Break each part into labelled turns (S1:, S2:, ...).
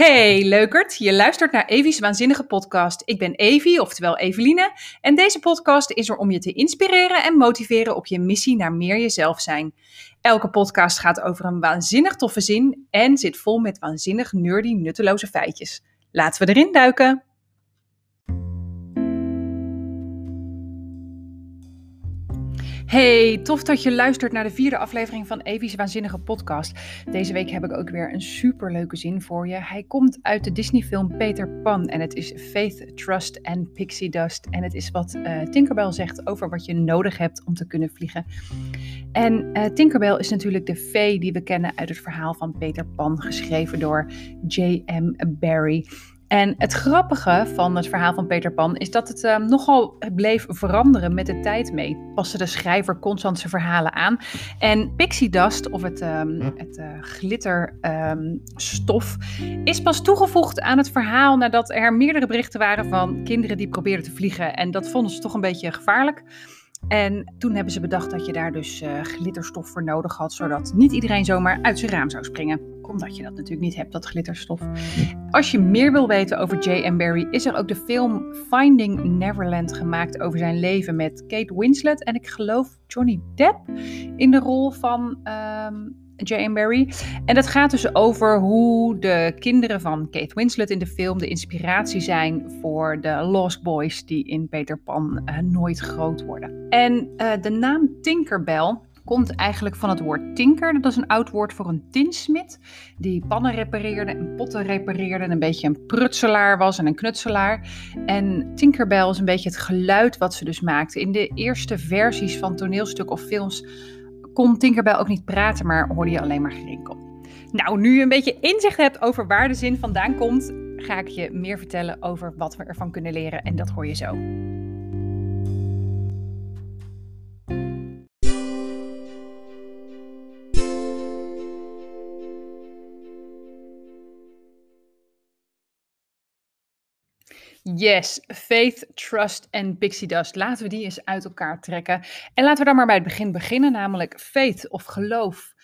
S1: Hey leukert, je luistert naar Evie's Waanzinnige Podcast. Ik ben Evie, oftewel Eveline, en deze podcast is er om je te inspireren en motiveren op je missie naar meer jezelf zijn. Elke podcast gaat over een waanzinnig toffe zin en zit vol met waanzinnig nerdy nutteloze feitjes. Laten we erin duiken! Hey, tof dat je luistert naar de vierde aflevering van Evie's Waanzinnige Podcast. Deze week heb ik ook weer een superleuke zin voor je. Hij komt uit de Disney-film Peter Pan en het is Faith, Trust en Pixie Dust. En het is wat uh, Tinkerbell zegt over wat je nodig hebt om te kunnen vliegen. En uh, Tinkerbell is natuurlijk de fee die we kennen uit het verhaal van Peter Pan, geschreven door J.M. Barrie. En het grappige van het verhaal van Peter Pan is dat het um, nogal bleef veranderen met de tijd mee. Paste de schrijver constant zijn verhalen aan. En pixie dust, of het, um, het uh, glitterstof, um, is pas toegevoegd aan het verhaal nadat er meerdere berichten waren van kinderen die probeerden te vliegen. En dat vonden ze toch een beetje gevaarlijk. En toen hebben ze bedacht dat je daar dus uh, glitterstof voor nodig had, zodat niet iedereen zomaar uit zijn raam zou springen. Omdat je dat natuurlijk niet hebt, dat glitterstof. Als je meer wil weten over J.M. Barrie, is er ook de film Finding Neverland gemaakt over zijn leven met Kate Winslet en ik geloof Johnny Depp in de rol van um, J.M. Barrie. En dat gaat dus over hoe de kinderen van Kate Winslet in de film de inspiratie zijn voor de Lost Boys die in Peter Pan uh, nooit groot worden. En uh, de naam Tinkerbell komt eigenlijk van het woord tinker. Dat is een oud woord voor een tinsmid. Die pannen repareerde en potten repareerde. En een beetje een prutselaar was en een knutselaar. En Tinkerbell is een beetje het geluid wat ze dus maakte. In de eerste versies van toneelstuk of films kon Tinkerbell ook niet praten, maar hoorde je alleen maar gerinkel. Nou, nu je een beetje inzicht hebt over waar de zin vandaan komt, ga ik je meer vertellen over wat we ervan kunnen leren. En dat hoor je zo. Yes, faith, trust en pixie dust. Laten we die eens uit elkaar trekken. En laten we dan maar bij het begin beginnen, namelijk faith of geloof.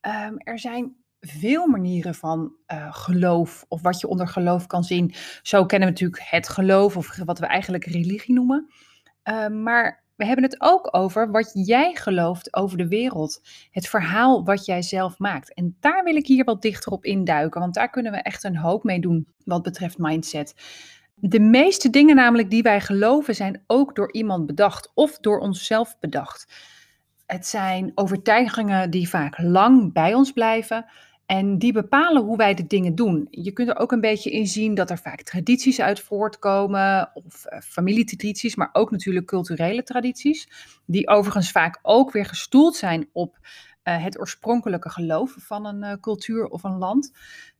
S1: Um, er zijn veel manieren van uh, geloof of wat je onder geloof kan zien. Zo kennen we natuurlijk het geloof of wat we eigenlijk religie noemen. Uh, maar we hebben het ook over wat jij gelooft over de wereld. Het verhaal wat jij zelf maakt. En daar wil ik hier wat dichter op induiken, want daar kunnen we echt een hoop mee doen wat betreft mindset. De meeste dingen namelijk die wij geloven zijn ook door iemand bedacht of door onszelf bedacht. Het zijn overtuigingen die vaak lang bij ons blijven en die bepalen hoe wij de dingen doen. Je kunt er ook een beetje in zien dat er vaak tradities uit voortkomen, of uh, familietradities, maar ook natuurlijk culturele tradities, die overigens vaak ook weer gestoeld zijn op uh, het oorspronkelijke geloof van een uh, cultuur of een land.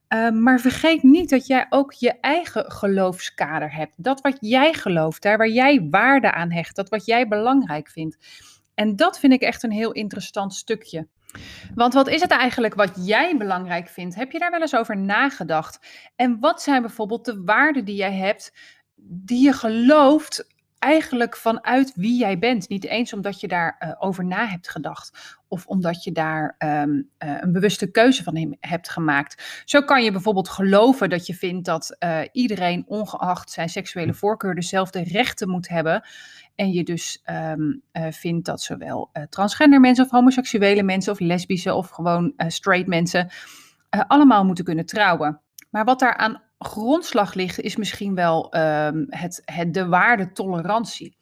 S1: Uh, maar vergeet niet dat jij ook je eigen geloofskader hebt. Dat wat jij gelooft, daar waar jij waarde aan hecht, dat wat jij belangrijk vindt. En dat vind ik echt een heel interessant stukje. Want wat is het eigenlijk wat jij belangrijk vindt? Heb je daar wel eens over nagedacht? En wat zijn bijvoorbeeld de waarden die jij hebt, die je gelooft eigenlijk vanuit wie jij bent. Niet eens omdat je daarover uh, over na hebt gedacht of omdat je daar um, uh, een bewuste keuze van hem hebt gemaakt. Zo kan je bijvoorbeeld geloven dat je vindt dat uh, iedereen, ongeacht zijn seksuele voorkeur, dezelfde rechten moet hebben. En je dus um, vindt dat zowel transgender mensen of homoseksuele mensen of lesbische of gewoon straight mensen allemaal moeten kunnen trouwen. Maar wat daar aan grondslag ligt, is misschien wel um, het, het, de waarde tolerantie.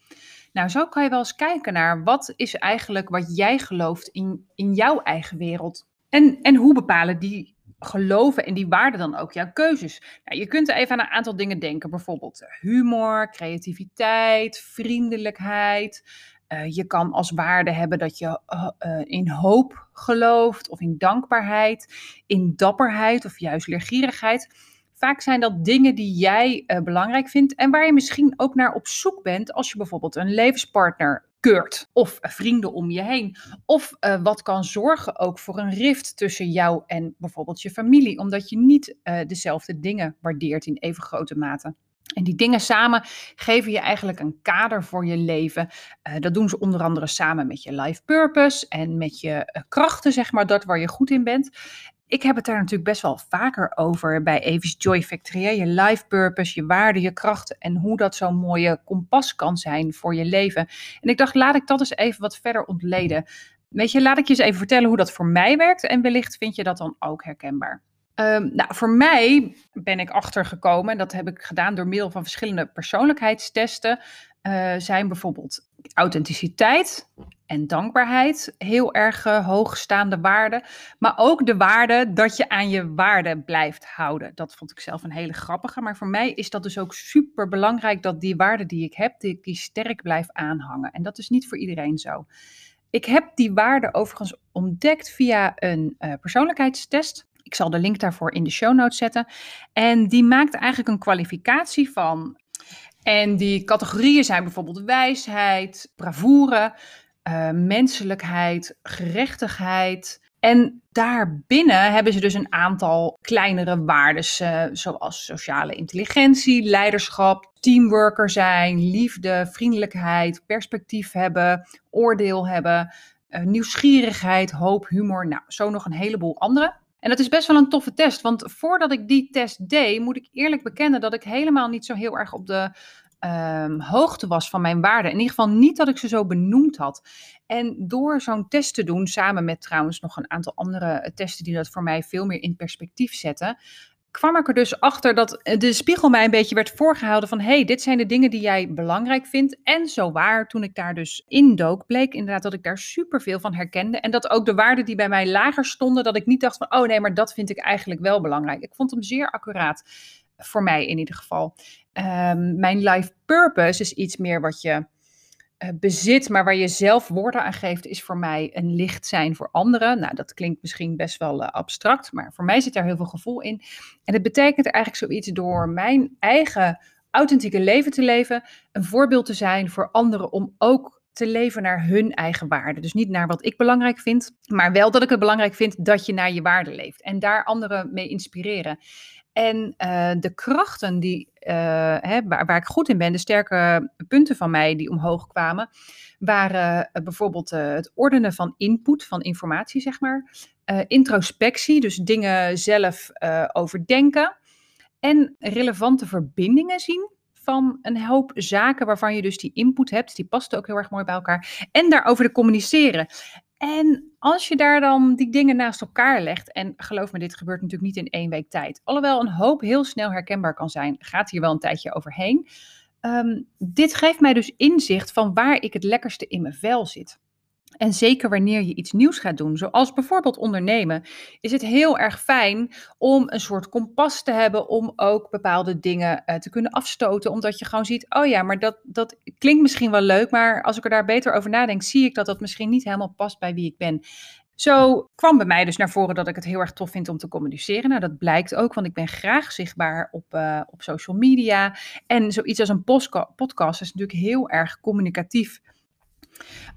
S1: Nou, zo kan je wel eens kijken naar wat is eigenlijk wat jij gelooft in, in jouw eigen wereld. En, en hoe bepalen die geloven en die waarden dan ook jouw keuzes? Nou, je kunt even aan een aantal dingen denken, bijvoorbeeld eh, humor, creativiteit, vriendelijkheid. Uh, je kan als waarde hebben dat je uh, in hoop gelooft of in dankbaarheid, in dapperheid of juist leergierigheid. Vaak zijn dat dingen die jij uh, belangrijk vindt en waar je misschien ook naar op zoek bent als je bijvoorbeeld een levenspartner keurt of uh, vrienden om je heen. Of uh, wat kan zorgen ook voor een rift tussen jou en bijvoorbeeld je familie, omdat je niet dezelfde dingen waardeert in even grote mate. En die dingen samen geven je eigenlijk een kader voor je leven. Dat doen ze onder andere samen met je life purpose en met je krachten, zeg maar, dat waar je goed in bent. Ik heb het daar natuurlijk best wel vaker over bij Evis Joy Factory. Je life purpose, je waarden, je krachten en hoe dat zo'n mooie kompas kan zijn voor je leven. En ik dacht, laat ik dat eens even wat verder ontleden. Weet je, laat ik je eens even vertellen hoe dat voor mij werkt. En wellicht vind je dat dan ook herkenbaar. Um, nou, voor mij ben ik achtergekomen, en dat heb ik gedaan door middel van verschillende persoonlijkheidstesten, uh, zijn bijvoorbeeld authenticiteit en dankbaarheid heel erg uh, hoogstaande waarden. Maar ook de waarde dat je aan je waarden blijft houden. Dat vond ik zelf een hele grappige. Maar voor mij is dat dus ook super belangrijk dat die waarden die ik heb, die, sterk blijf aanhangen. En dat is niet voor iedereen zo. Ik heb die waarden overigens ontdekt via een uh, persoonlijkheidstest. Ik zal de link daarvoor in de show notes zetten. En die maakt eigenlijk een kwalificatie van. En die categorieën zijn bijvoorbeeld wijsheid, bravoure, uh, menselijkheid, gerechtigheid. En daarbinnen hebben ze dus een aantal kleinere waarden, uh, zoals sociale intelligentie, leiderschap, teamworker zijn, liefde, vriendelijkheid, perspectief hebben, oordeel hebben, uh, nieuwsgierigheid, hoop, humor. Nou, zo nog een heleboel andere. En dat is best wel een toffe test, want voordat ik die test deed, moet ik eerlijk bekennen dat ik helemaal niet zo heel erg op de um, hoogte was van mijn waarden. In ieder geval niet dat ik ze zo benoemd had. En door zo'n test te doen, samen met trouwens nog een aantal andere eh, testen die dat voor mij veel meer in perspectief zetten, kwam ik er dus achter dat de spiegel mij een beetje werd voorgehouden van hey, dit zijn de dingen die jij belangrijk vindt. En zo waar, toen ik daar dus indook, bleek inderdaad dat ik daar superveel van herkende. En dat ook de waarden die bij mij lager stonden, dat ik niet dacht van oh nee, maar dat vind ik eigenlijk wel belangrijk. Ik vond hem zeer accuraat, voor mij in ieder geval. Um, mijn life purpose is iets meer wat je bezit, maar waar je zelf woorden aan geeft, is voor mij een licht zijn voor anderen. Nou, dat klinkt misschien best wel uh, abstract, maar voor mij zit daar heel veel gevoel in. En het betekent eigenlijk zoiets door mijn eigen authentieke leven te leven, een voorbeeld te zijn voor anderen om ook te leven naar hun eigen waarde. Dus niet naar wat ik belangrijk vind, maar wel dat ik het belangrijk vind dat je naar je waarde leeft en daar anderen mee inspireren. En uh, de krachten die, uh, hè, waar, waar, ik goed in ben, de sterke punten van mij die omhoog kwamen, waren uh, bijvoorbeeld het ordenen van input, van informatie, zeg maar. introspectie, dus dingen zelf overdenken. En relevante verbindingen zien van een hoop zaken waarvan je dus die input hebt. Die past ook heel erg mooi bij elkaar. En daarover te communiceren. En als je daar dan die dingen naast elkaar legt, en geloof me, dit gebeurt natuurlijk niet in één week tijd. Alhoewel een hoop heel snel herkenbaar kan zijn, gaat hier wel een tijdje overheen. Um, dit geeft mij dus inzicht van waar ik het lekkerste in mijn vel zit. En zeker wanneer je iets nieuws gaat doen, zoals bijvoorbeeld ondernemen, is het heel erg fijn om een soort kompas te hebben om ook bepaalde dingen uh, te kunnen afstoten. Omdat je gewoon ziet, oh ja, maar dat, dat klinkt misschien wel leuk, maar als ik er daar beter over nadenk, zie ik dat dat misschien niet helemaal past bij wie ik ben. Zo kwam bij mij dus naar voren dat ik het heel erg tof vind om te communiceren. Nou, dat blijkt ook, want ik ben graag zichtbaar op, uh, op social media. En zoiets als een podcast is natuurlijk heel erg communicatief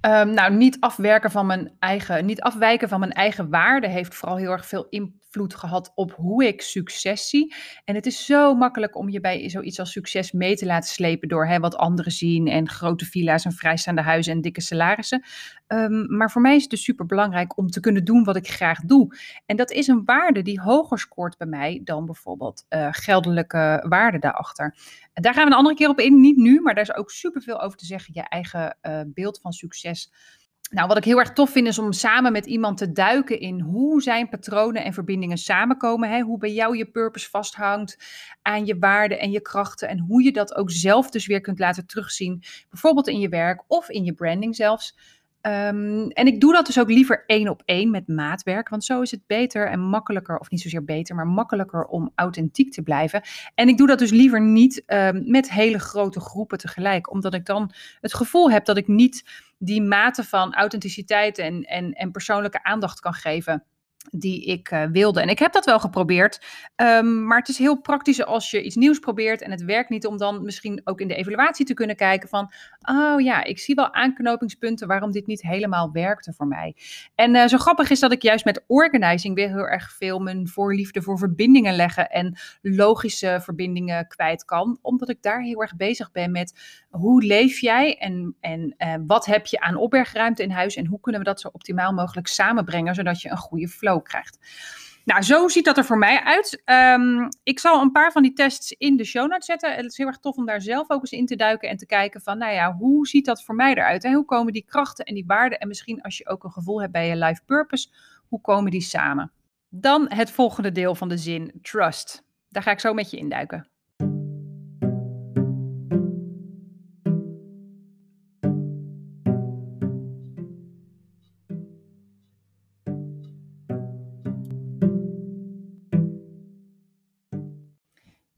S1: Um, nou, niet afwerken van mijn eigen, niet afwijken van mijn eigen waarde heeft vooral heel erg veel gehad op hoe ik succes zie. En het is zo makkelijk om je bij zoiets als succes mee te laten slepen door hè, wat anderen zien en grote villa's en vrijstaande huizen en dikke salarissen. Um, maar voor mij is het dus super belangrijk om te kunnen doen wat ik graag doe. En dat is een waarde die hoger scoort bij mij dan bijvoorbeeld uh, geldelijke waarde daarachter. Daar gaan we een andere keer op in, niet nu, maar daar is ook super veel over te zeggen. Je eigen uh, beeld van succes nou, wat ik heel erg tof vind is om samen met iemand te duiken in hoe zijn patronen en verbindingen samenkomen. Hè? Hoe bij jou je purpose vasthangt aan je waarden en je krachten. En hoe je dat ook zelf dus weer kunt laten terugzien. Bijvoorbeeld in je werk of in je branding zelfs. Um, en ik doe dat dus ook liever één op één met maatwerk, want zo is het beter en makkelijker, of niet zozeer beter, maar makkelijker om authentiek te blijven. En ik doe dat dus liever niet um, met hele grote groepen tegelijk, omdat ik dan het gevoel heb dat ik niet die mate van authenticiteit en, en, en persoonlijke aandacht kan geven die ik uh, wilde. En ik heb dat wel geprobeerd. Um, maar het is heel praktisch als je iets nieuws probeert en het werkt niet, om dan misschien ook in de evaluatie te kunnen kijken van, oh ja, ik zie wel aanknopingspunten waarom dit niet helemaal werkte voor mij. En uh, zo grappig is dat ik juist met organizing weer heel erg veel mijn voorliefde voor verbindingen leggen en logische verbindingen kwijt kan, omdat ik daar heel erg bezig ben met hoe leef jij en, en uh, wat heb je aan opbergruimte in huis en hoe kunnen we dat zo optimaal mogelijk samenbrengen, zodat je een goede flow krijgt. Nou, zo ziet dat er voor mij uit. Ehm, ik zal een paar van die tests in de show notes zetten. Het is heel erg tof om daar zelf ook eens in te duiken en te kijken van, nou ja, hoe ziet dat voor mij eruit? En hoe komen die krachten en die waarden en misschien als je ook een gevoel hebt bij je life purpose, hoe komen die samen? Dan het volgende deel van de zin, trust. Daar ga ik zo met je induiken.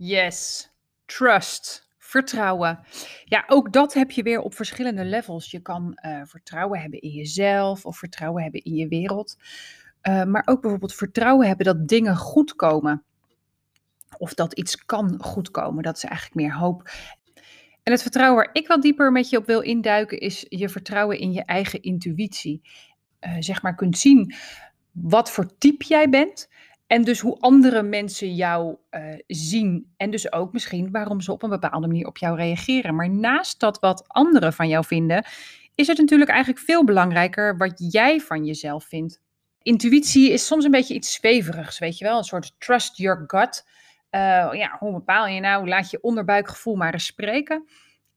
S1: Yes, trust, vertrouwen. Ja, ook dat heb je weer op verschillende levels. Je kan uh, vertrouwen hebben in jezelf of vertrouwen hebben in je wereld. Uh, maar ook bijvoorbeeld vertrouwen hebben dat dingen goed komen. Of dat iets kan goed komen. Dat is eigenlijk meer hoop. En het vertrouwen waar ik wat dieper met je op wil induiken, is je vertrouwen in je eigen intuïtie. Uh, zeg maar kunt zien wat voor type jij bent. En dus hoe andere mensen jou uh, zien. En dus ook misschien waarom ze op een bepaalde manier op jou reageren. Maar naast dat wat anderen van jou vinden, is het natuurlijk eigenlijk veel belangrijker wat jij van jezelf vindt. Intuïtie is soms een beetje iets zweverigs, weet je wel? Een soort trust your gut. Uh, ja, hoe bepaal je nou? Laat je onderbuikgevoel maar eens spreken.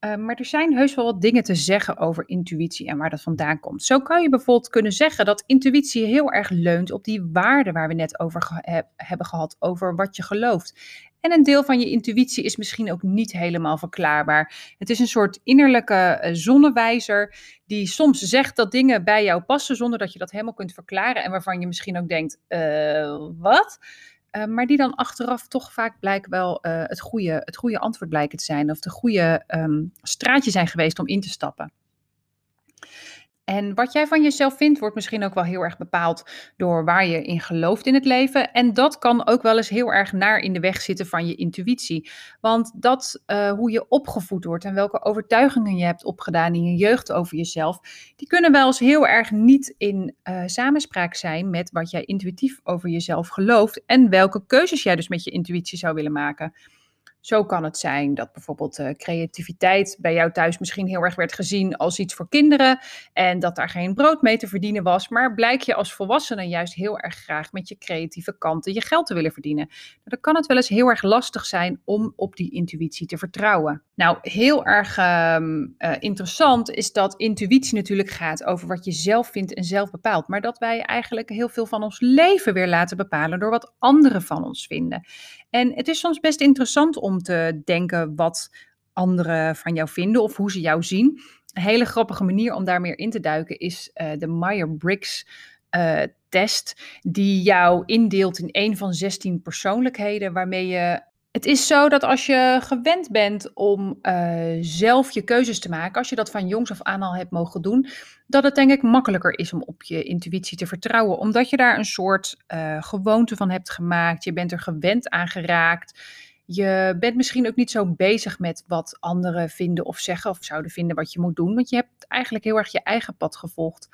S1: Uh, maar er zijn heus wel wat dingen te zeggen over intuïtie en waar dat vandaan komt. Zo kan je bijvoorbeeld kunnen zeggen dat intuïtie heel erg leunt op die waarden waar we net over hebben gehad, over wat je gelooft. En een deel van je intuïtie is misschien ook niet helemaal verklaarbaar. Het is een soort innerlijke uh, zonnewijzer die soms zegt dat dingen bij jou passen zonder dat je dat helemaal kunt verklaren en waarvan je misschien ook denkt, uh, wat? Uh, maar die dan achteraf toch vaak blijkt wel uh, het, goede, het goede antwoord blijken te zijn. Of de goede um, straatje zijn geweest om in te stappen. En wat jij van jezelf vindt, wordt misschien ook wel heel erg bepaald door waar je in gelooft in het leven. En dat kan ook wel eens heel erg naar in de weg zitten van je intuïtie. Want dat, uh, hoe je opgevoed wordt en welke overtuigingen je hebt opgedaan in je jeugd over jezelf, die kunnen wel eens heel erg niet in uh, samenspraak zijn met wat jij intuïtief over jezelf gelooft en welke keuzes jij dus met je intuïtie zou willen maken. Zo kan het zijn dat bijvoorbeeld uh, creativiteit bij jou thuis misschien heel erg werd gezien als iets voor kinderen en dat daar geen brood mee te verdienen was, maar blijk je als volwassene juist heel erg graag met je creatieve kanten je geld te willen verdienen. Nou, dan kan het wel eens heel erg lastig zijn om op die intuïtie te vertrouwen. Nou, heel erg uh, uh, interessant is dat intuïtie natuurlijk gaat over wat je zelf vindt en zelf bepaalt, maar dat wij eigenlijk heel veel van ons leven weer laten bepalen door wat anderen van ons vinden. En het is soms best interessant om te denken wat anderen van jou vinden of hoe ze jou zien. Een hele grappige manier om daar meer in te duiken is uh, de Meyer-Briggs uh, test, die jou indeelt in één van 16 persoonlijkheden, waarmee je het is zo dat als je gewend bent om uh, zelf je keuzes te maken, als je dat van jongs af aan al hebt mogen doen, dat het denk ik makkelijker is om op je intuïtie te vertrouwen, omdat je daar een soort uh, gewoonte van hebt gemaakt. Je bent er gewend aan geraakt. Je bent misschien ook niet zo bezig met wat anderen vinden of zeggen of zouden vinden wat je moet doen, want je hebt eigenlijk heel erg je eigen pad gevolgd.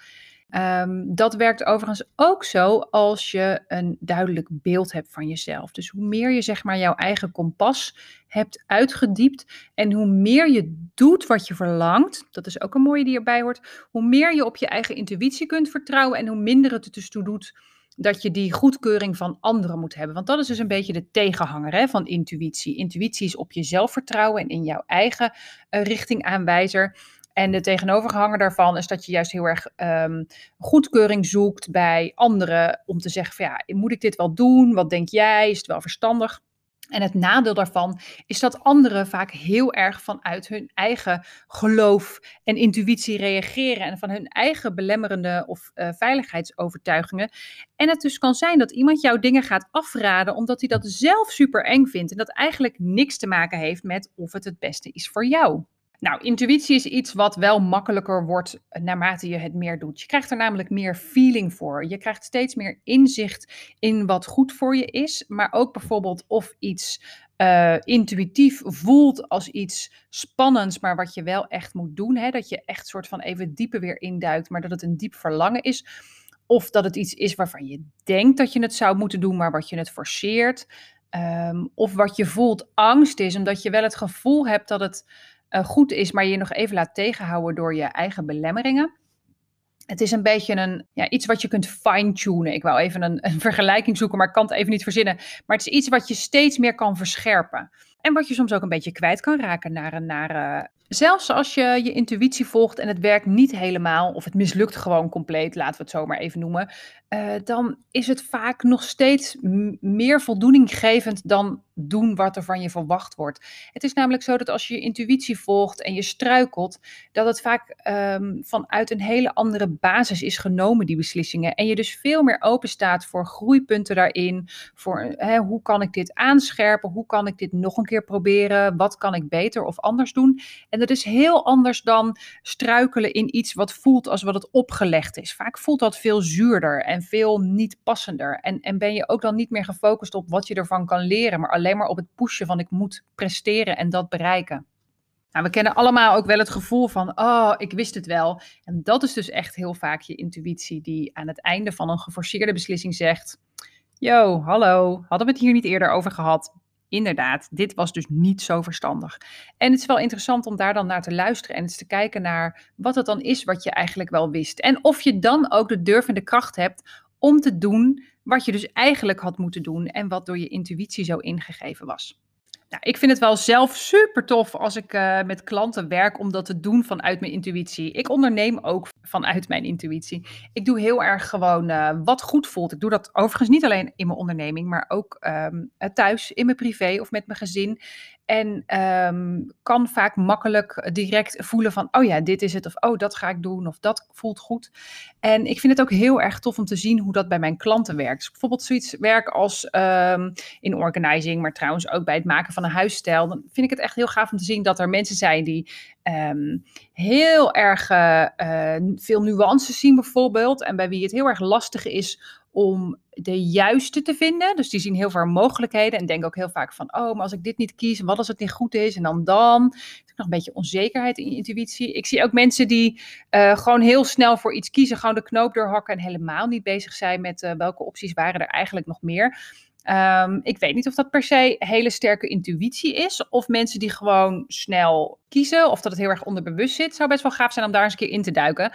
S1: Um, dat werkt overigens ook zo als je een duidelijk beeld hebt van jezelf. Dus hoe meer je zeg maar jouw eigen kompas hebt uitgediept en hoe meer je doet wat je verlangt, dat is ook een mooie die erbij hoort, hoe meer je op je eigen intuïtie kunt vertrouwen en hoe minder het er dus toe doet dat je die goedkeuring van anderen moet hebben. Want dat is dus een beetje de tegenhanger hè, van intuïtie. Intuïtie is op jezelf vertrouwen en in jouw eigen uh, richtingaanwijzer. En de tegenovergehanger daarvan is dat je juist heel erg um, goedkeuring zoekt bij anderen om te zeggen van ja, moet ik dit wel doen? Wat denk jij? Is het wel verstandig? En het nadeel daarvan is dat anderen vaak heel erg vanuit hun eigen geloof en intuïtie reageren en van hun eigen belemmerende of uh, veiligheidsovertuigingen. En het dus kan zijn dat iemand jouw dingen gaat afraden omdat hij dat zelf super eng vindt en dat eigenlijk niks te maken heeft met of het het beste is voor jou. Nou, intuïtie is iets wat wel makkelijker wordt naarmate je het meer doet. Je krijgt er namelijk meer feeling voor. Je krijgt steeds meer inzicht in wat goed voor je is, maar ook bijvoorbeeld of iets uh, intuïtief voelt als iets spannends, maar wat je wel echt moet doen. Hè? Dat je echt soort van even dieper weer induikt, maar dat het een diep verlangen is. Of dat het iets is waarvan je denkt dat je het zou moeten doen, maar wat je het forceert. Um, of wat je voelt angst is, omdat je wel het gevoel hebt dat het uh, goed is, maar je nog even laat tegenhouden door je eigen belemmeringen. Het is een beetje een, ja, iets wat je kunt fine-tunen. Ik wou even een, een vergelijking zoeken, maar ik kan het even niet verzinnen. Maar het is iets wat je steeds meer kan verscherpen. En wat je soms ook een beetje kwijt kan raken naar een, naar, zelfs als je je intuïtie volgt en het werkt niet helemaal, of het mislukt gewoon compleet, laten we het zo maar even noemen, uh, dan is het vaak nog steeds meer voldoeninggevend dan doen wat er van je verwacht wordt. Het is namelijk zo dat als je je intuïtie volgt en je struikelt, dat het vaak um, vanuit een hele andere basis is genomen, die beslissingen. En je dus veel meer open staat voor groeipunten daarin, voor hoe kan ik dit aanscherpen, hoe kan ik dit nog een keer proberen, wat kan ik beter of anders doen. En dat is heel anders dan struikelen in iets wat voelt als wat het opgelegd is. Vaak voelt dat veel zuurder en veel niet passender. En, en ben je ook dan niet meer gefocust op wat je ervan kan leren, maar alleen maar op het pushen van ik moet presteren en dat bereiken. Nou, we kennen allemaal ook wel het gevoel van, oh, ik wist het wel. En dat is dus echt heel vaak je intuïtie die aan het einde van een geforceerde beslissing zegt, yo, hallo, hadden we het hier niet eerder over gehad? Inderdaad, dit was dus niet zo verstandig. En het is wel interessant om daar dan naar te luisteren en eens te kijken naar wat het dan is wat je eigenlijk wel wist. En of je dan ook de durf en de kracht hebt om te doen wat je dus eigenlijk had moeten doen en wat door je intuïtie zo ingegeven was. Nou, ik vind het wel zelf super tof als ik uh, met klanten werk om dat te doen vanuit mijn intuïtie. Ik onderneem ook vanuit mijn intuïtie. Ik doe heel erg gewoon uh, wat goed voelt. Ik doe dat overigens niet alleen in mijn onderneming, maar ook um, thuis, in mijn privé of met mijn gezin. En um, kan vaak makkelijk direct voelen van, oh ja, dit is het, of oh, dat ga ik doen, of dat voelt goed. En ik vind het ook heel erg tof om te zien hoe dat bij mijn klanten werkt. Dus bijvoorbeeld zoiets werk als um, in organizing, maar trouwens ook bij het maken van een huisstijl. Dan vind ik het echt heel gaaf om te zien dat er mensen zijn die um, heel erg uh, uh, veel nuances zien bijvoorbeeld. En bij wie het heel erg lastig is om de juiste te vinden. Dus die zien heel veel mogelijkheden en denken ook heel vaak van, oh, maar als ik dit niet kies, wat als het niet goed is en dan dan. is nog een beetje onzekerheid in je intuïtie. Ik zie ook mensen die uh, gewoon heel snel voor iets kiezen, gewoon de knoop doorhakken en helemaal niet bezig zijn met uh, welke opties waren er eigenlijk nog meer. Um, ik weet niet of dat per se hele sterke intuïtie is. Of mensen die gewoon snel kiezen. Of dat het heel erg onderbewust zit. Zou best wel gaaf zijn om daar eens een keer in te duiken.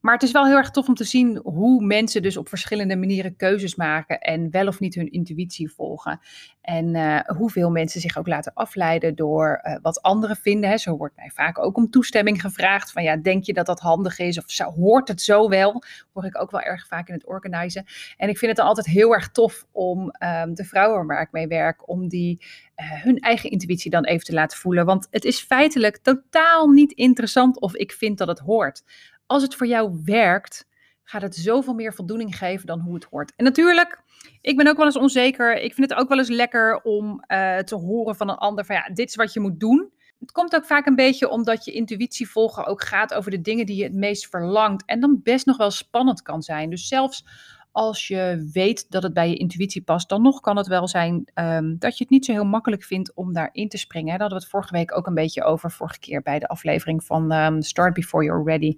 S1: Maar het is wel heel erg tof om te zien hoe mensen dus op verschillende manieren keuzes maken en wel of niet hun intuïtie volgen. En uh, hoeveel mensen zich ook laten afleiden door uh, wat anderen vinden. Hè. Zo wordt mij vaak ook om toestemming gevraagd. Van ja, denk je dat dat handig is? Of zo, hoort het zo wel? Hoor ik ook wel erg vaak in het organizen. En ik vind het dan altijd heel erg tof om um, de vrouwen waar ik mee werk, om die uh, hun eigen intuïtie dan even te laten voelen. Want het is feitelijk totaal niet interessant of ik vind dat het hoort als het voor jou werkt, gaat het zoveel meer voldoening geven dan hoe het hoort. En natuurlijk, ik ben ook wel eens onzeker. Ik vind het ook wel eens lekker om uh, te horen van een ander van ja, dit is wat je moet doen. Het komt ook vaak een beetje omdat je intuïtie volgen ook gaat over de dingen die je het meest verlangt. En dan best nog wel spannend kan zijn. Dus zelfs als je weet dat het bij je intuïtie past, dan nog kan het wel zijn um, dat je het niet zo heel makkelijk vindt om daarin te springen. Daar hadden we het vorige week ook een beetje over, vorige keer bij de aflevering van um, Start Before You're Ready.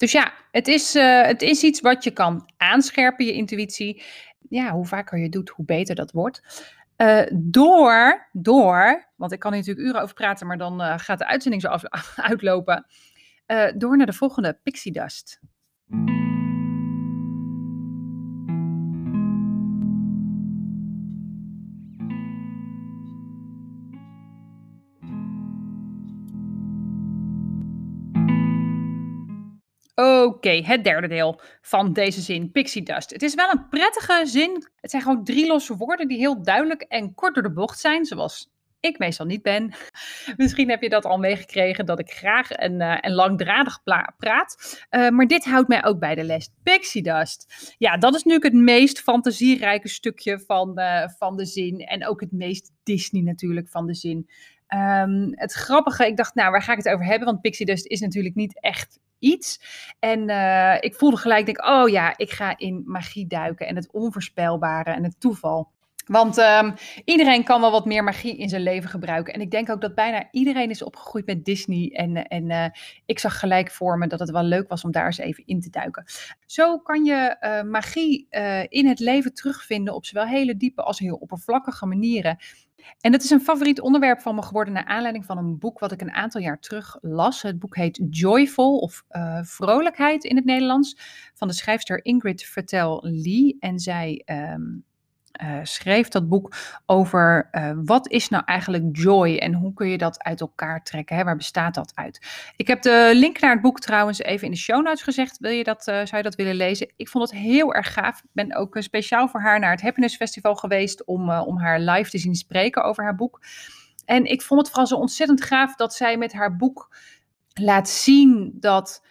S1: Dus ja, het is, uh, het is iets wat je kan aanscherpen, je intuïtie. Ja, hoe vaker je doet, hoe beter dat wordt. Uh, door, door, want ik kan hier natuurlijk uren over praten, maar dan uh, gaat de uitzending zo af, uitlopen. door naar de volgende Pixie Dust. Okay, het derde deel van deze zin, pixie dust. Het is wel een prettige zin. Het zijn gewoon drie losse woorden die heel duidelijk en kort door de bocht zijn, zoals ik meestal niet ben. Misschien heb je dat al meegekregen dat ik graag en, uh, en langdradig praat. Uh, maar dit houdt mij ook bij de les. Pixie dust. Ja, dat is nu het meest fantasierijke stukje van, uh, van de zin. En ook het meest Disney natuurlijk van de zin. Um, het grappige, ik dacht, nou, waar ga ik het over hebben? Want pixie dust is natuurlijk niet echt iets. En uh, ik voelde gelijk, denk, oh ja, ik ga in magie duiken en het onvoorspelbare en het toeval. Want um, iedereen kan wel wat meer magie in zijn leven gebruiken. En ik denk ook dat bijna iedereen is opgegroeid met Disney. En, en uh, ik zag gelijk voor me dat het wel leuk was om daar eens even in te duiken. Zo kan je uh, magie in het leven terugvinden op zowel hele diepe als heel oppervlakkige manieren. En dat is een favoriet onderwerp van me geworden naar aanleiding van een boek wat ik een aantal jaar terug las. Het boek heet Joyful of uh, Vrolijkheid in het Nederlands van de schrijfster Ingrid Vertel Lee. En zij um, uh, schreef dat boek over uh, wat is nou eigenlijk joy en hoe kun je dat uit elkaar trekken? Hè? Waar bestaat dat uit? Ik heb de link naar het boek trouwens even in de show notes gezegd. Wil je dat, uh, zou je dat willen lezen? Ik vond het heel erg gaaf. Ik ben ook speciaal voor haar naar het Happiness Festival geweest om, om haar live te zien spreken over haar boek. En ik vond het vooral zo ontzettend gaaf dat zij met haar boek laat zien dat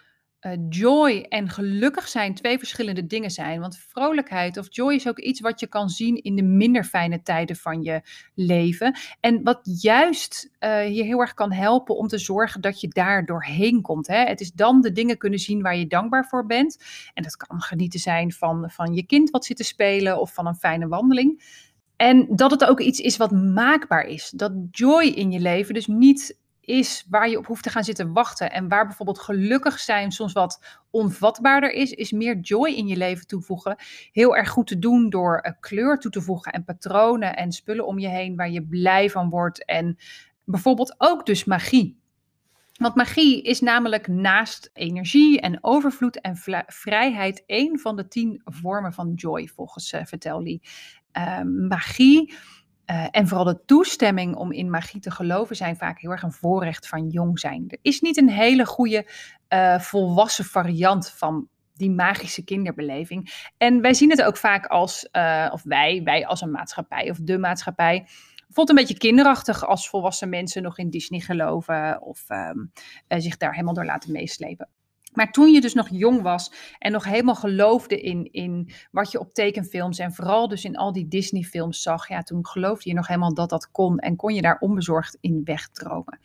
S1: uh, joy en gelukkig zijn twee verschillende dingen zijn. Want vrolijkheid of joy is ook iets wat je kan zien in de minder fijne tijden van je leven. En wat juist uh, je heel erg kan helpen om te zorgen dat je daar doorheen komt. Hè? Het is dan de dingen kunnen zien waar je dankbaar voor bent. En dat kan genieten zijn van, van je kind wat zit te spelen of van een fijne wandeling. En dat het ook iets is wat maakbaar is. Dat joy in je leven dus niet is waar je op hoeft te gaan zitten wachten. En waar bijvoorbeeld gelukkig zijn soms wat onvatbaarder is, is meer joy in je leven toevoegen. Heel erg goed te doen door uh, kleur toe te voegen en patronen en spullen om je heen waar je blij van wordt. En bijvoorbeeld ook dus magie. Want magie is namelijk naast energie en overvloed en vrijheid een van de tien vormen van joy, volgens uh, Lee. Uh, magie uh, en vooral de toestemming om in magie te geloven zijn vaak heel erg een voorrecht van jong zijn. Er is niet een hele goede uh, volwassen variant van die magische kinderbeleving. En wij zien het ook vaak als, uh, of wij, wij als een maatschappij of de maatschappij, voelt een beetje kinderachtig als volwassen mensen nog in Disney geloven of um, zich daar helemaal door laten meeslepen. Maar toen je dus nog jong was en nog helemaal geloofde in, in wat je op tekenfilms en vooral dus in al die Disney-films zag, ja, toen geloofde je nog helemaal dat dat kon en kon je daar onbezorgd in wegdromen.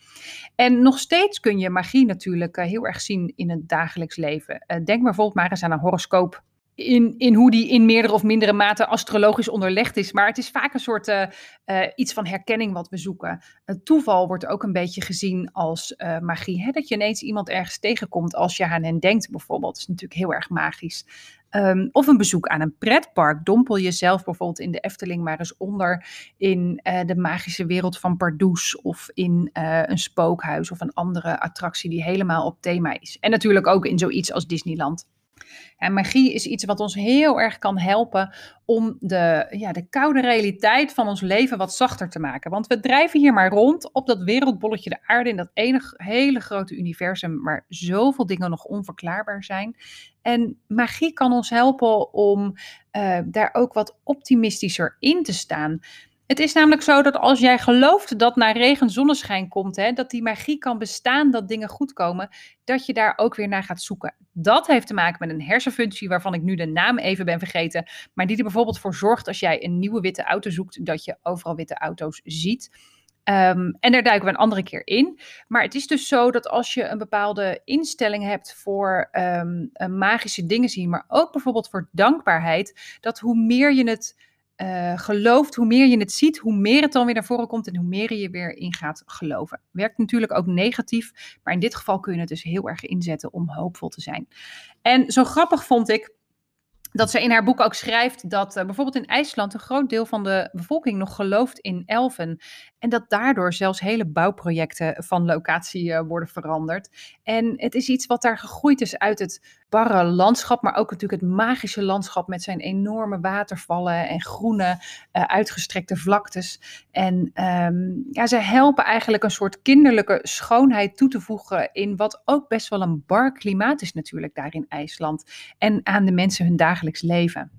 S1: En nog steeds kun je magie natuurlijk uh, heel erg zien in het dagelijks leven. Uh, denk bijvoorbeeld maar eens aan een horoscoop in, in hoe die in meerdere of mindere mate astrologisch onderlegd is. Maar het is vaak een soort uh, uh, iets van herkenning wat we zoeken. Het toeval wordt ook een beetje gezien als uh, magie. Hè? Dat je ineens iemand ergens tegenkomt als je aan hen denkt bijvoorbeeld. Dat is natuurlijk heel erg magisch. Um, of een bezoek aan een pretpark. Dompel jezelf bijvoorbeeld in de Efteling maar eens onder in de magische wereld van Pardoes. Of in een spookhuis of een andere attractie die helemaal op thema is. En natuurlijk ook in zoiets als Disneyland. En magie is iets wat ons heel erg kan helpen om de, ja, de koude realiteit van ons leven wat zachter te maken. Want we drijven hier maar rond op dat wereldbolletje de aarde in dat ene hele grote universum waar zoveel dingen nog onverklaarbaar zijn. En magie kan ons helpen om uh, daar ook wat optimistischer in te staan. Het is namelijk zo dat als jij gelooft dat na regen zonneschijn komt, hè, dat die magie kan bestaan, dat dingen goed komen, dat je daar ook weer naar gaat zoeken. Dat heeft te maken met een hersenfunctie waarvan ik nu de naam even ben vergeten, maar die er bijvoorbeeld voor zorgt als jij een nieuwe witte auto zoekt, dat je overal witte auto's ziet. Um, en daar duiken we een andere keer in. Maar het is dus zo dat als je een bepaalde instelling hebt voor um, magische dingen zien, maar ook bijvoorbeeld voor dankbaarheid, dat hoe meer je het uh, gelooft, hoe meer je het ziet, hoe meer het dan weer naar voren komt en hoe meer je weer in gaat geloven. Werkt natuurlijk ook negatief, maar in dit geval kun je het dus heel erg inzetten om hoopvol te zijn. En zo grappig vond ik dat ze in haar boek ook schrijft dat uh, bijvoorbeeld in IJsland een groot deel van de bevolking nog gelooft in elfen. En dat daardoor zelfs hele bouwprojecten van locatie uh, worden veranderd. En het is iets wat daar gegroeid is uit het barre landschap, maar ook natuurlijk het magische landschap met zijn enorme watervallen en groene uh, uitgestrekte vlaktes. En um, ja, ze helpen eigenlijk een soort kinderlijke schoonheid toe te voegen in wat ook best wel een bar klimaat is natuurlijk daar in IJsland. En aan de mensen hun dagelijks leven.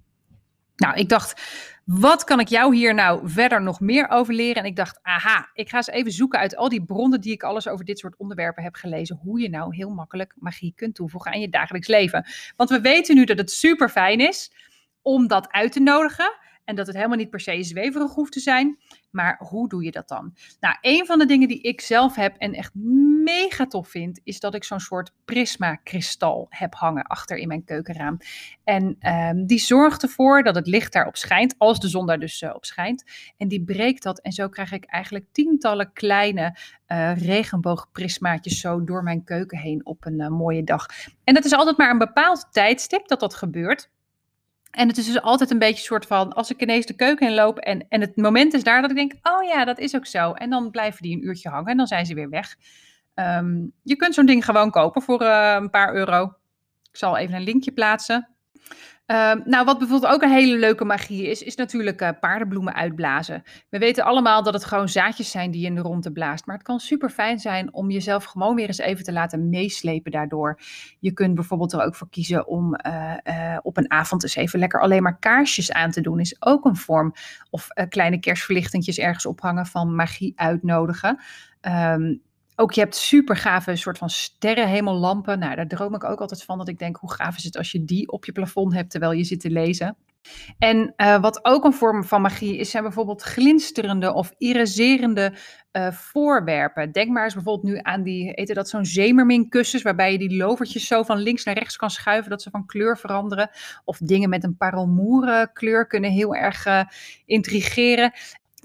S1: Nou, ik dacht, wat kan ik jou hier nou verder nog meer over leren? En ik dacht, aha, ik ga eens even zoeken uit al die bronnen die ik alles over dit soort onderwerpen heb gelezen. Hoe je nou heel makkelijk magie kunt toevoegen aan je dagelijks leven. Want we weten nu dat het super fijn is om dat uit te nodigen. En dat het helemaal niet per se zweverig hoeft te zijn. Maar hoe doe je dat dan? Nou, een van de dingen die ik zelf heb en echt mega tof vind, is dat ik zo'n soort prisma-kristal heb hangen achter in mijn keukenraam. En um, die zorgt ervoor dat het licht daarop schijnt, als de zon daar dus uh, op schijnt. En die breekt dat. En zo krijg ik eigenlijk tientallen kleine uh, regenboogprismaatjes zo door mijn keuken heen op een uh, mooie dag. En dat is altijd maar een bepaald tijdstip dat dat gebeurt. En het is dus altijd een beetje een soort van, als ik ineens de keuken in loop en, en het moment is daar dat ik denk, oh ja, dat is ook zo. En dan blijven die een uurtje hangen en dan zijn ze weer weg. Ehm, je kunt zo'n ding gewoon kopen voor uh, een paar euro. Ik zal even een linkje plaatsen. Ehm, nou, wat bijvoorbeeld ook een hele leuke magie is, is natuurlijk uh, paardenbloemen uitblazen. We weten allemaal dat het gewoon zaadjes zijn die je in de ronde blaast. Maar het kan super fijn zijn om jezelf gewoon weer eens even te laten meeslepen daardoor. Je kunt bijvoorbeeld er ook voor kiezen om uh, uh, op een avond eens even lekker alleen maar kaarsjes aan te doen. Is ook een vorm. Of kleine kerstverlichtingjes ergens ophangen van magie uitnodigen. Um, ook je hebt super gave soort van sterrenhemellampen. Nou, daar droom ik ook altijd van. Dat ik denk, hoe gaaf is het als je die op je plafond hebt terwijl je zit te lezen. En uh, wat ook een vorm van magie is, zijn bijvoorbeeld glinsterende of iriserende uh, voorwerpen. Denk maar eens bijvoorbeeld nu aan die, heette dat zo'n zeemerminkussens, waarbij je die lovertjes zo van links naar rechts kan schuiven, dat ze van kleur veranderen. Of dingen met een parelmoeren kleur kunnen heel erg uh, intrigeren.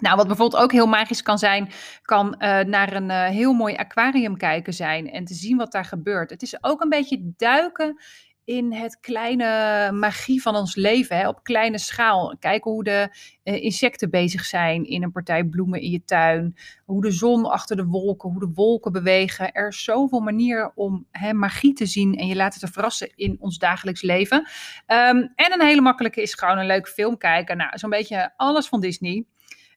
S1: Nou, wat bijvoorbeeld ook heel magisch kan zijn, kan uh, naar een uh, heel mooi aquarium kijken zijn en te zien wat daar gebeurt. Het is ook een beetje duiken in het kleine magie van ons leven, hè, op kleine schaal. Kijken hoe de uh, insecten bezig zijn in een partij bloemen in je tuin, hoe de zon achter de wolken, hoe de wolken bewegen. Er is zoveel manieren om hè, magie te zien en je laten te verrassen in ons dagelijks leven. Um, en een hele makkelijke is gewoon een leuk film kijken. Nou, zo'n beetje alles van Disney.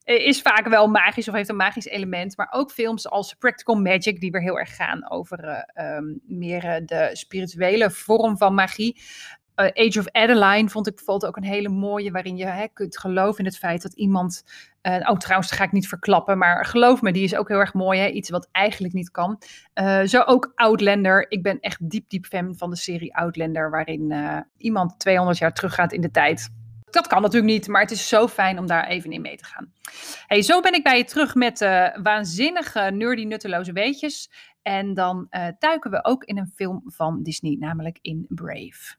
S1: Eh, is vaak wel magisch of heeft een magisch element. Maar ook films als Practical Magic, die weer heel erg gaan over uh, um, meer uh, de spirituele vorm van magie. Age of Adeline vond ik bijvoorbeeld ook een hele mooie, waarin je hè, kunt geloven in het feit dat iemand. Oh, trouwens, dat ga ik niet verklappen, maar geloof me, die is ook heel erg mooi. Hè? Iets wat eigenlijk niet kan. Zo ook Outlander. Ik ben echt diep, diep fan van de serie Outlander, waarin iemand 200 jaar teruggaat in de tijd dat kan natuurlijk niet, maar het is zo fijn om daar even in mee te gaan. Hey, zo ben ik bij je terug met uh, waanzinnige, nerdy, nutteloze weetjes. En dan uh, duiken we ook in een film van Disney, namelijk in Brave.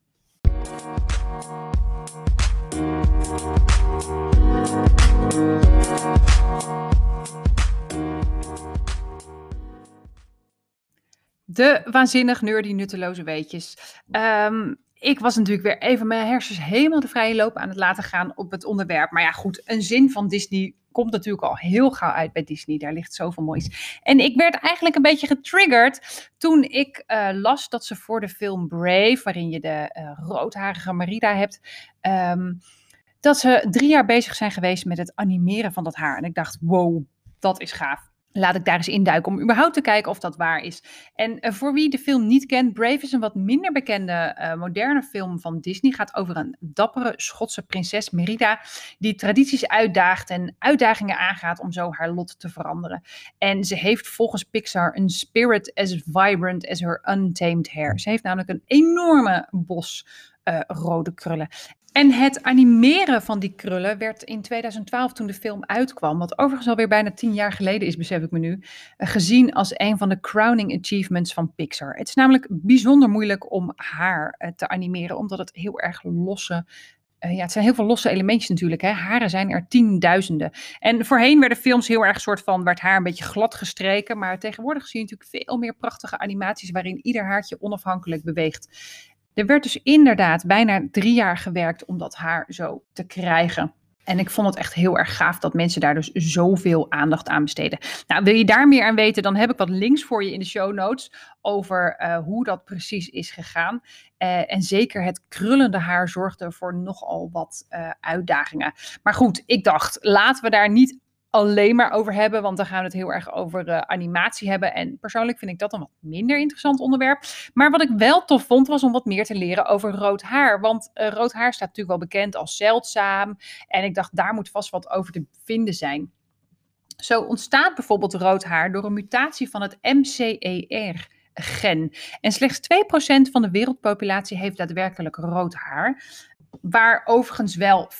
S1: De waanzinnig nerdy nutteloze weetjes. Um, ik was natuurlijk weer even mijn hersens helemaal de vrije loop aan het laten gaan op het onderwerp. Maar ja, goed, een zin van Disney komt natuurlijk al heel gauw uit bij Disney. Daar ligt zoveel moois. En ik werd eigenlijk een beetje getriggerd toen ik uh, las dat ze voor de film Brave, waarin je de uh, roodharige Merida hebt, um, dat ze drie jaar bezig zijn geweest met het animeren van dat haar. En ik dacht, wow, dat is gaaf laat ik daar eens induiken om überhaupt te kijken of dat waar is. En uh, voor wie de film niet kent, Brave is een wat minder bekende uh, moderne film van Disney. Gaat over een dappere Schotse prinses Merida die tradities uitdaagt en uitdagingen aangaat om zo haar lot te veranderen. En ze heeft volgens Pixar een spirit as vibrant as her untamed hair. Ze heeft namelijk een enorme bos uh, rode krullen. En het animeren van die krullen werd in 2012, toen de film uitkwam, wat overigens alweer bijna tien jaar geleden is, besef ik me nu, uh, gezien als een van de crowning achievements van Pixar. Het is namelijk bijzonder moeilijk om haar uh, te animeren, omdat het heel erg losse uh, ja, het zijn heel veel losse elementjes natuurlijk. Hè. Haren zijn er tienduizenden. En voorheen werden films heel erg soort van, werd haar een beetje glad gestreken. Maar tegenwoordig zie je natuurlijk veel meer prachtige animaties waarin ieder haartje onafhankelijk beweegt. Er werd dus inderdaad bijna drie jaar gewerkt om dat haar zo te krijgen. En ik vond het echt heel erg gaaf dat mensen daar dus zoveel aandacht aan besteden. Nou, wil je daar meer aan weten, dan heb ik wat links voor je in de show notes over uh, hoe dat precies is gegaan. Uh, en zeker het krullende haar zorgde voor nogal wat uh, uitdagingen. Maar goed, ik dacht, laten we daar niet alleen maar over hebben, want dan gaan we het heel erg over uh, animatie hebben. En persoonlijk vind ik dat een wat minder interessant onderwerp. Maar wat ik wel tof vond, was om wat meer te leren over rood haar. Want uh, rood haar staat natuurlijk wel bekend als zeldzaam. En ik dacht, daar moet vast wat over te vinden zijn. Zo ontstaat bijvoorbeeld rood haar door een mutatie van het MCER gen. En slechts 2% van de wereldpopulatie heeft daadwerkelijk rood haar. Waar overigens wel 40%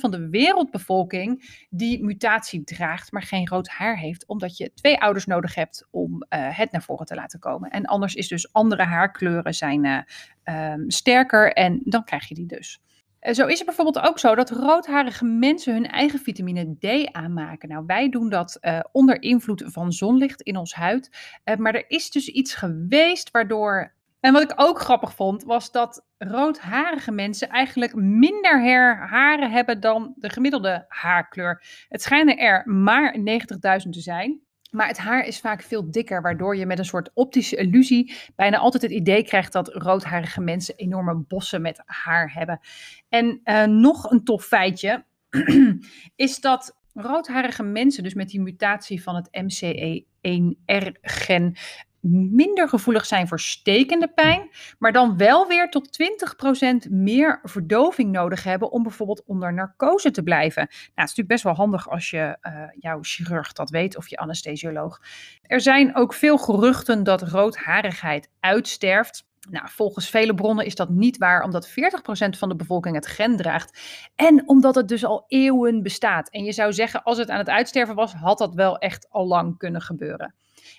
S1: van de wereldbevolking die mutatie draagt, maar geen rood haar heeft, omdat je twee ouders nodig hebt om uh, het naar voren te laten komen. En anders is dus andere haarkleuren zijn uh, um, sterker en dan krijg je die dus. Uh, zo is het bijvoorbeeld ook zo dat roodharige mensen hun eigen vitamine D aanmaken. Nou, wij doen dat onder invloed van zonlicht in ons huid. Maar er is dus iets geweest waardoor En wat ik ook grappig vond, was dat roodharige mensen eigenlijk minder haren hebben dan de gemiddelde haarkleur. Het schijnen er maar 90.000 te zijn. Maar het haar is vaak veel dikker, waardoor je met een soort optische illusie bijna altijd het idee krijgt dat roodharige mensen enorme bossen met haar hebben. En uh, nog een tof feitje is dat roodharige mensen, dus met die mutatie van het MCE1R-gen, minder gevoelig zijn voor stekende pijn, maar dan wel weer tot 20% meer verdoving nodig hebben om bijvoorbeeld onder narcose te blijven. Nou, het is natuurlijk best wel handig als je uh, jouw chirurg dat weet of je anesthesioloog. Er zijn ook veel geruchten dat roodharigheid uitsterft. Nou, volgens vele bronnen is dat niet waar, omdat 40% van de bevolking het gen draagt. En omdat het dus al eeuwen bestaat. En je zou zeggen, als het aan het uitsterven was, had dat wel echt al lang kunnen gebeuren.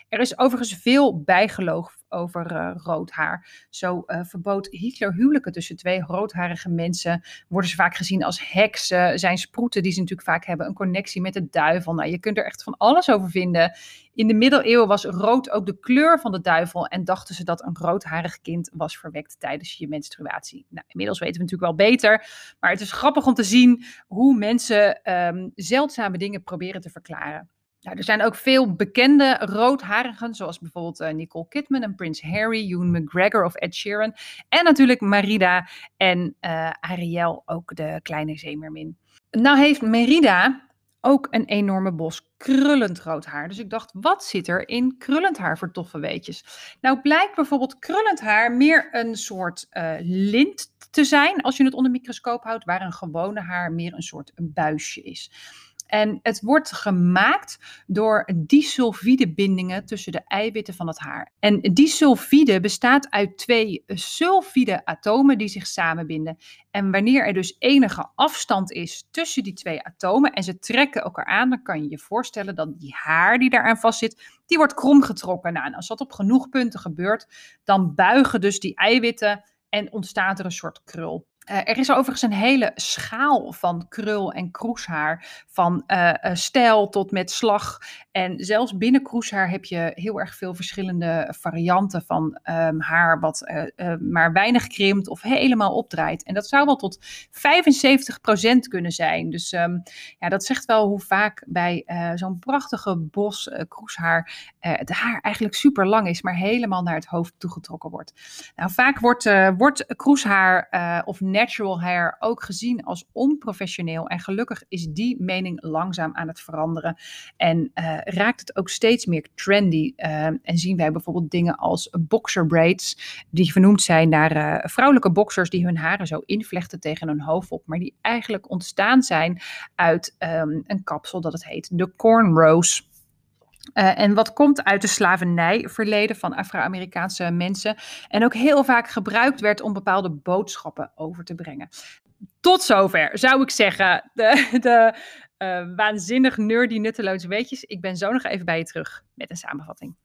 S1: Er is overigens veel bijgeloof over uh, rood haar. Zo uh, verbood Hitler huwelijken tussen twee roodharige mensen. Worden ze vaak gezien als heksen. Zijn sproeten die ze natuurlijk vaak hebben een connectie met de duivel. Nou, je kunt er echt van alles over vinden. In de middeleeuwen was rood ook de kleur van de duivel. En dachten ze dat een roodharig kind was verwekt tijdens je menstruatie. Nou, inmiddels weten we natuurlijk wel beter. Maar het is grappig om te zien hoe mensen um, zeldzame dingen proberen te verklaren. Nou, er zijn ook veel bekende roodharigen, zoals bijvoorbeeld uh, Nicole Kidman en Prince Harry, Ewan McGregor of Ed Sheeran. En natuurlijk Merida en uh, Ariel, ook de kleine zeemermin. Nou heeft Merida ook een enorme bos krullend rood haar. Dus ik dacht, wat zit er in krullend haar voor toffe weetjes? Nou blijkt bijvoorbeeld krullend haar meer een soort uh, lint te zijn als je het onder microscoop houdt, waar een gewone haar meer een soort een buisje is. En het wordt gemaakt door disulfide bindingen tussen de eiwitten van het haar. En disulfide bestaat uit twee sulfide atomen die zich samenbinden. En wanneer er dus enige afstand is tussen die twee atomen en ze trekken elkaar aan, dan kan je je voorstellen dat die haar die daaraan vastzit, die wordt kromgetrokken. Nou, en als dat op genoeg punten gebeurt, dan buigen dus die eiwitten en ontstaat er een soort krul. Uh, er is overigens een hele schaal van krul- en kroeshaar. Van uh, uh, stijl tot met slag. En zelfs binnen kroeshaar heb je heel erg veel verschillende varianten van um, haar. Wat maar weinig krimpt of helemaal opdraait. En dat zou wel tot 75% kunnen zijn. Dus um, ja, dat zegt wel hoe vaak bij zo'n prachtige bos kroeshaar het haar eigenlijk super lang is. Maar helemaal naar het hoofd toegetrokken wordt. Nou, vaak wordt, wordt kroeshaar of natural hair ook gezien als onprofessioneel. En gelukkig is die mening langzaam aan het veranderen. En uh, raakt het ook steeds meer trendy. Uh, en zien wij bijvoorbeeld dingen als boxer braids, die vernoemd zijn naar uh, vrouwelijke boxers die hun haren zo invlechten tegen hun hoofd op. Maar die eigenlijk ontstaan zijn uit um, een kapsel dat het heet de cornrows. Uh, en wat komt uit de slavernijverleden van Afro-Amerikaanse mensen. En ook heel vaak gebruikt werd om bepaalde boodschappen over te brengen. Tot zover zou ik zeggen. De, de uh, waanzinnig nerdy nutteloze weetjes. Ik ben zo nog even bij je terug met een samenvatting.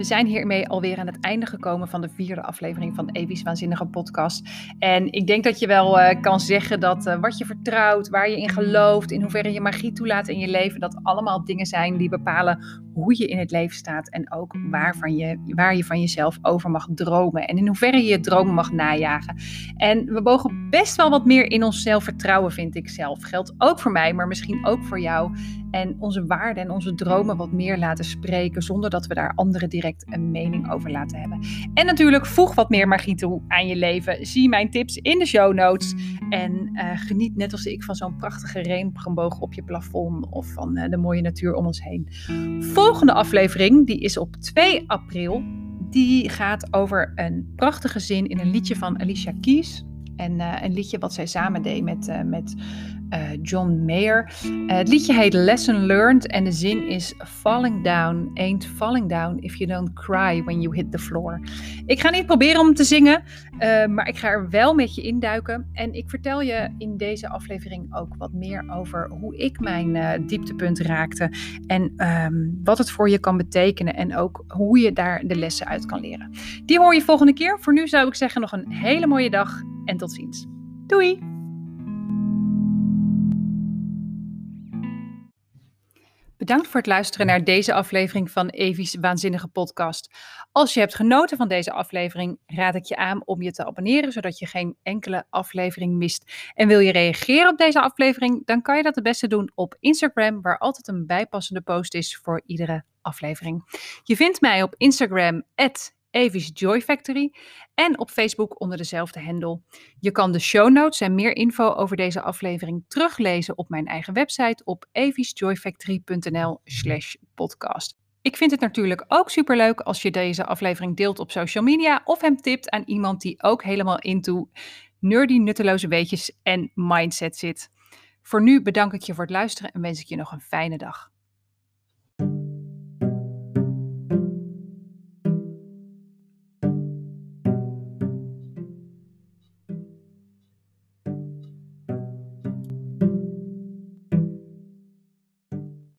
S1: We zijn hiermee alweer aan het einde gekomen van de vierde aflevering van Evi's Waanzinnige Podcast. En ik denk dat je wel uh, kan zeggen dat uh, wat je vertrouwt, waar je in gelooft, in hoeverre je magie toelaat in je leven, dat allemaal dingen zijn die bepalen hoe je in het leven staat en ook waarvan je, waar je van jezelf over mag dromen en in hoeverre je je dromen mag najagen. En we mogen best wel wat meer in onszelf vertrouwen, vind ik zelf. Geldt ook voor mij, maar misschien ook voor jou. En onze waarden en onze dromen wat meer laten spreken, zonder dat we daar anderen direct een mening over laten hebben. En natuurlijk, voeg wat meer magie toe aan je leven. Zie mijn tips in de show notes. En uh, geniet net als ik van zo'n prachtige regenboog op je plafond of van uh, de mooie natuur om ons heen. Volgende aflevering, die is op 2 april. Die gaat over een prachtige zin in een liedje van Alicia Keys. En uh, een liedje wat zij samen deed met, met uh, John Mayer. Uh, het liedje heet Lesson Learned en de zin is Falling down ain't falling down if you don't cry when you hit the floor. Ik ga niet proberen om te zingen, uh, maar ik ga er wel met je induiken. En ik vertel je in deze aflevering ook wat meer over hoe ik mijn dieptepunt raakte. En um, wat het voor je kan betekenen en ook hoe je daar de lessen uit kan leren. Die hoor je volgende keer. Voor nu zou ik zeggen nog een hele mooie dag en tot ziens. Doei! Bedankt voor het luisteren naar deze aflevering van Evie's Waanzinnige Podcast. Als je hebt genoten van deze aflevering, raad ik je aan om je te abonneren, zodat je geen enkele aflevering mist. En wil je reageren op deze aflevering, dan kan je dat het beste doen op Instagram, waar altijd een bijpassende post is voor iedere aflevering. Je vindt mij op Instagram, Avis Joy Factory en op Facebook onder dezelfde hendel. Je kan de show notes en meer info over deze aflevering teruglezen op mijn eigen website op avisjoyfactory.nl slash podcast. Ik vind het natuurlijk ook superleuk als je deze aflevering deelt op social media of hem tipt aan iemand die ook helemaal into nerdy nutteloze weetjes en mindset zit. Voor nu bedank ik je voor het luisteren en wens ik je nog een fijne dag.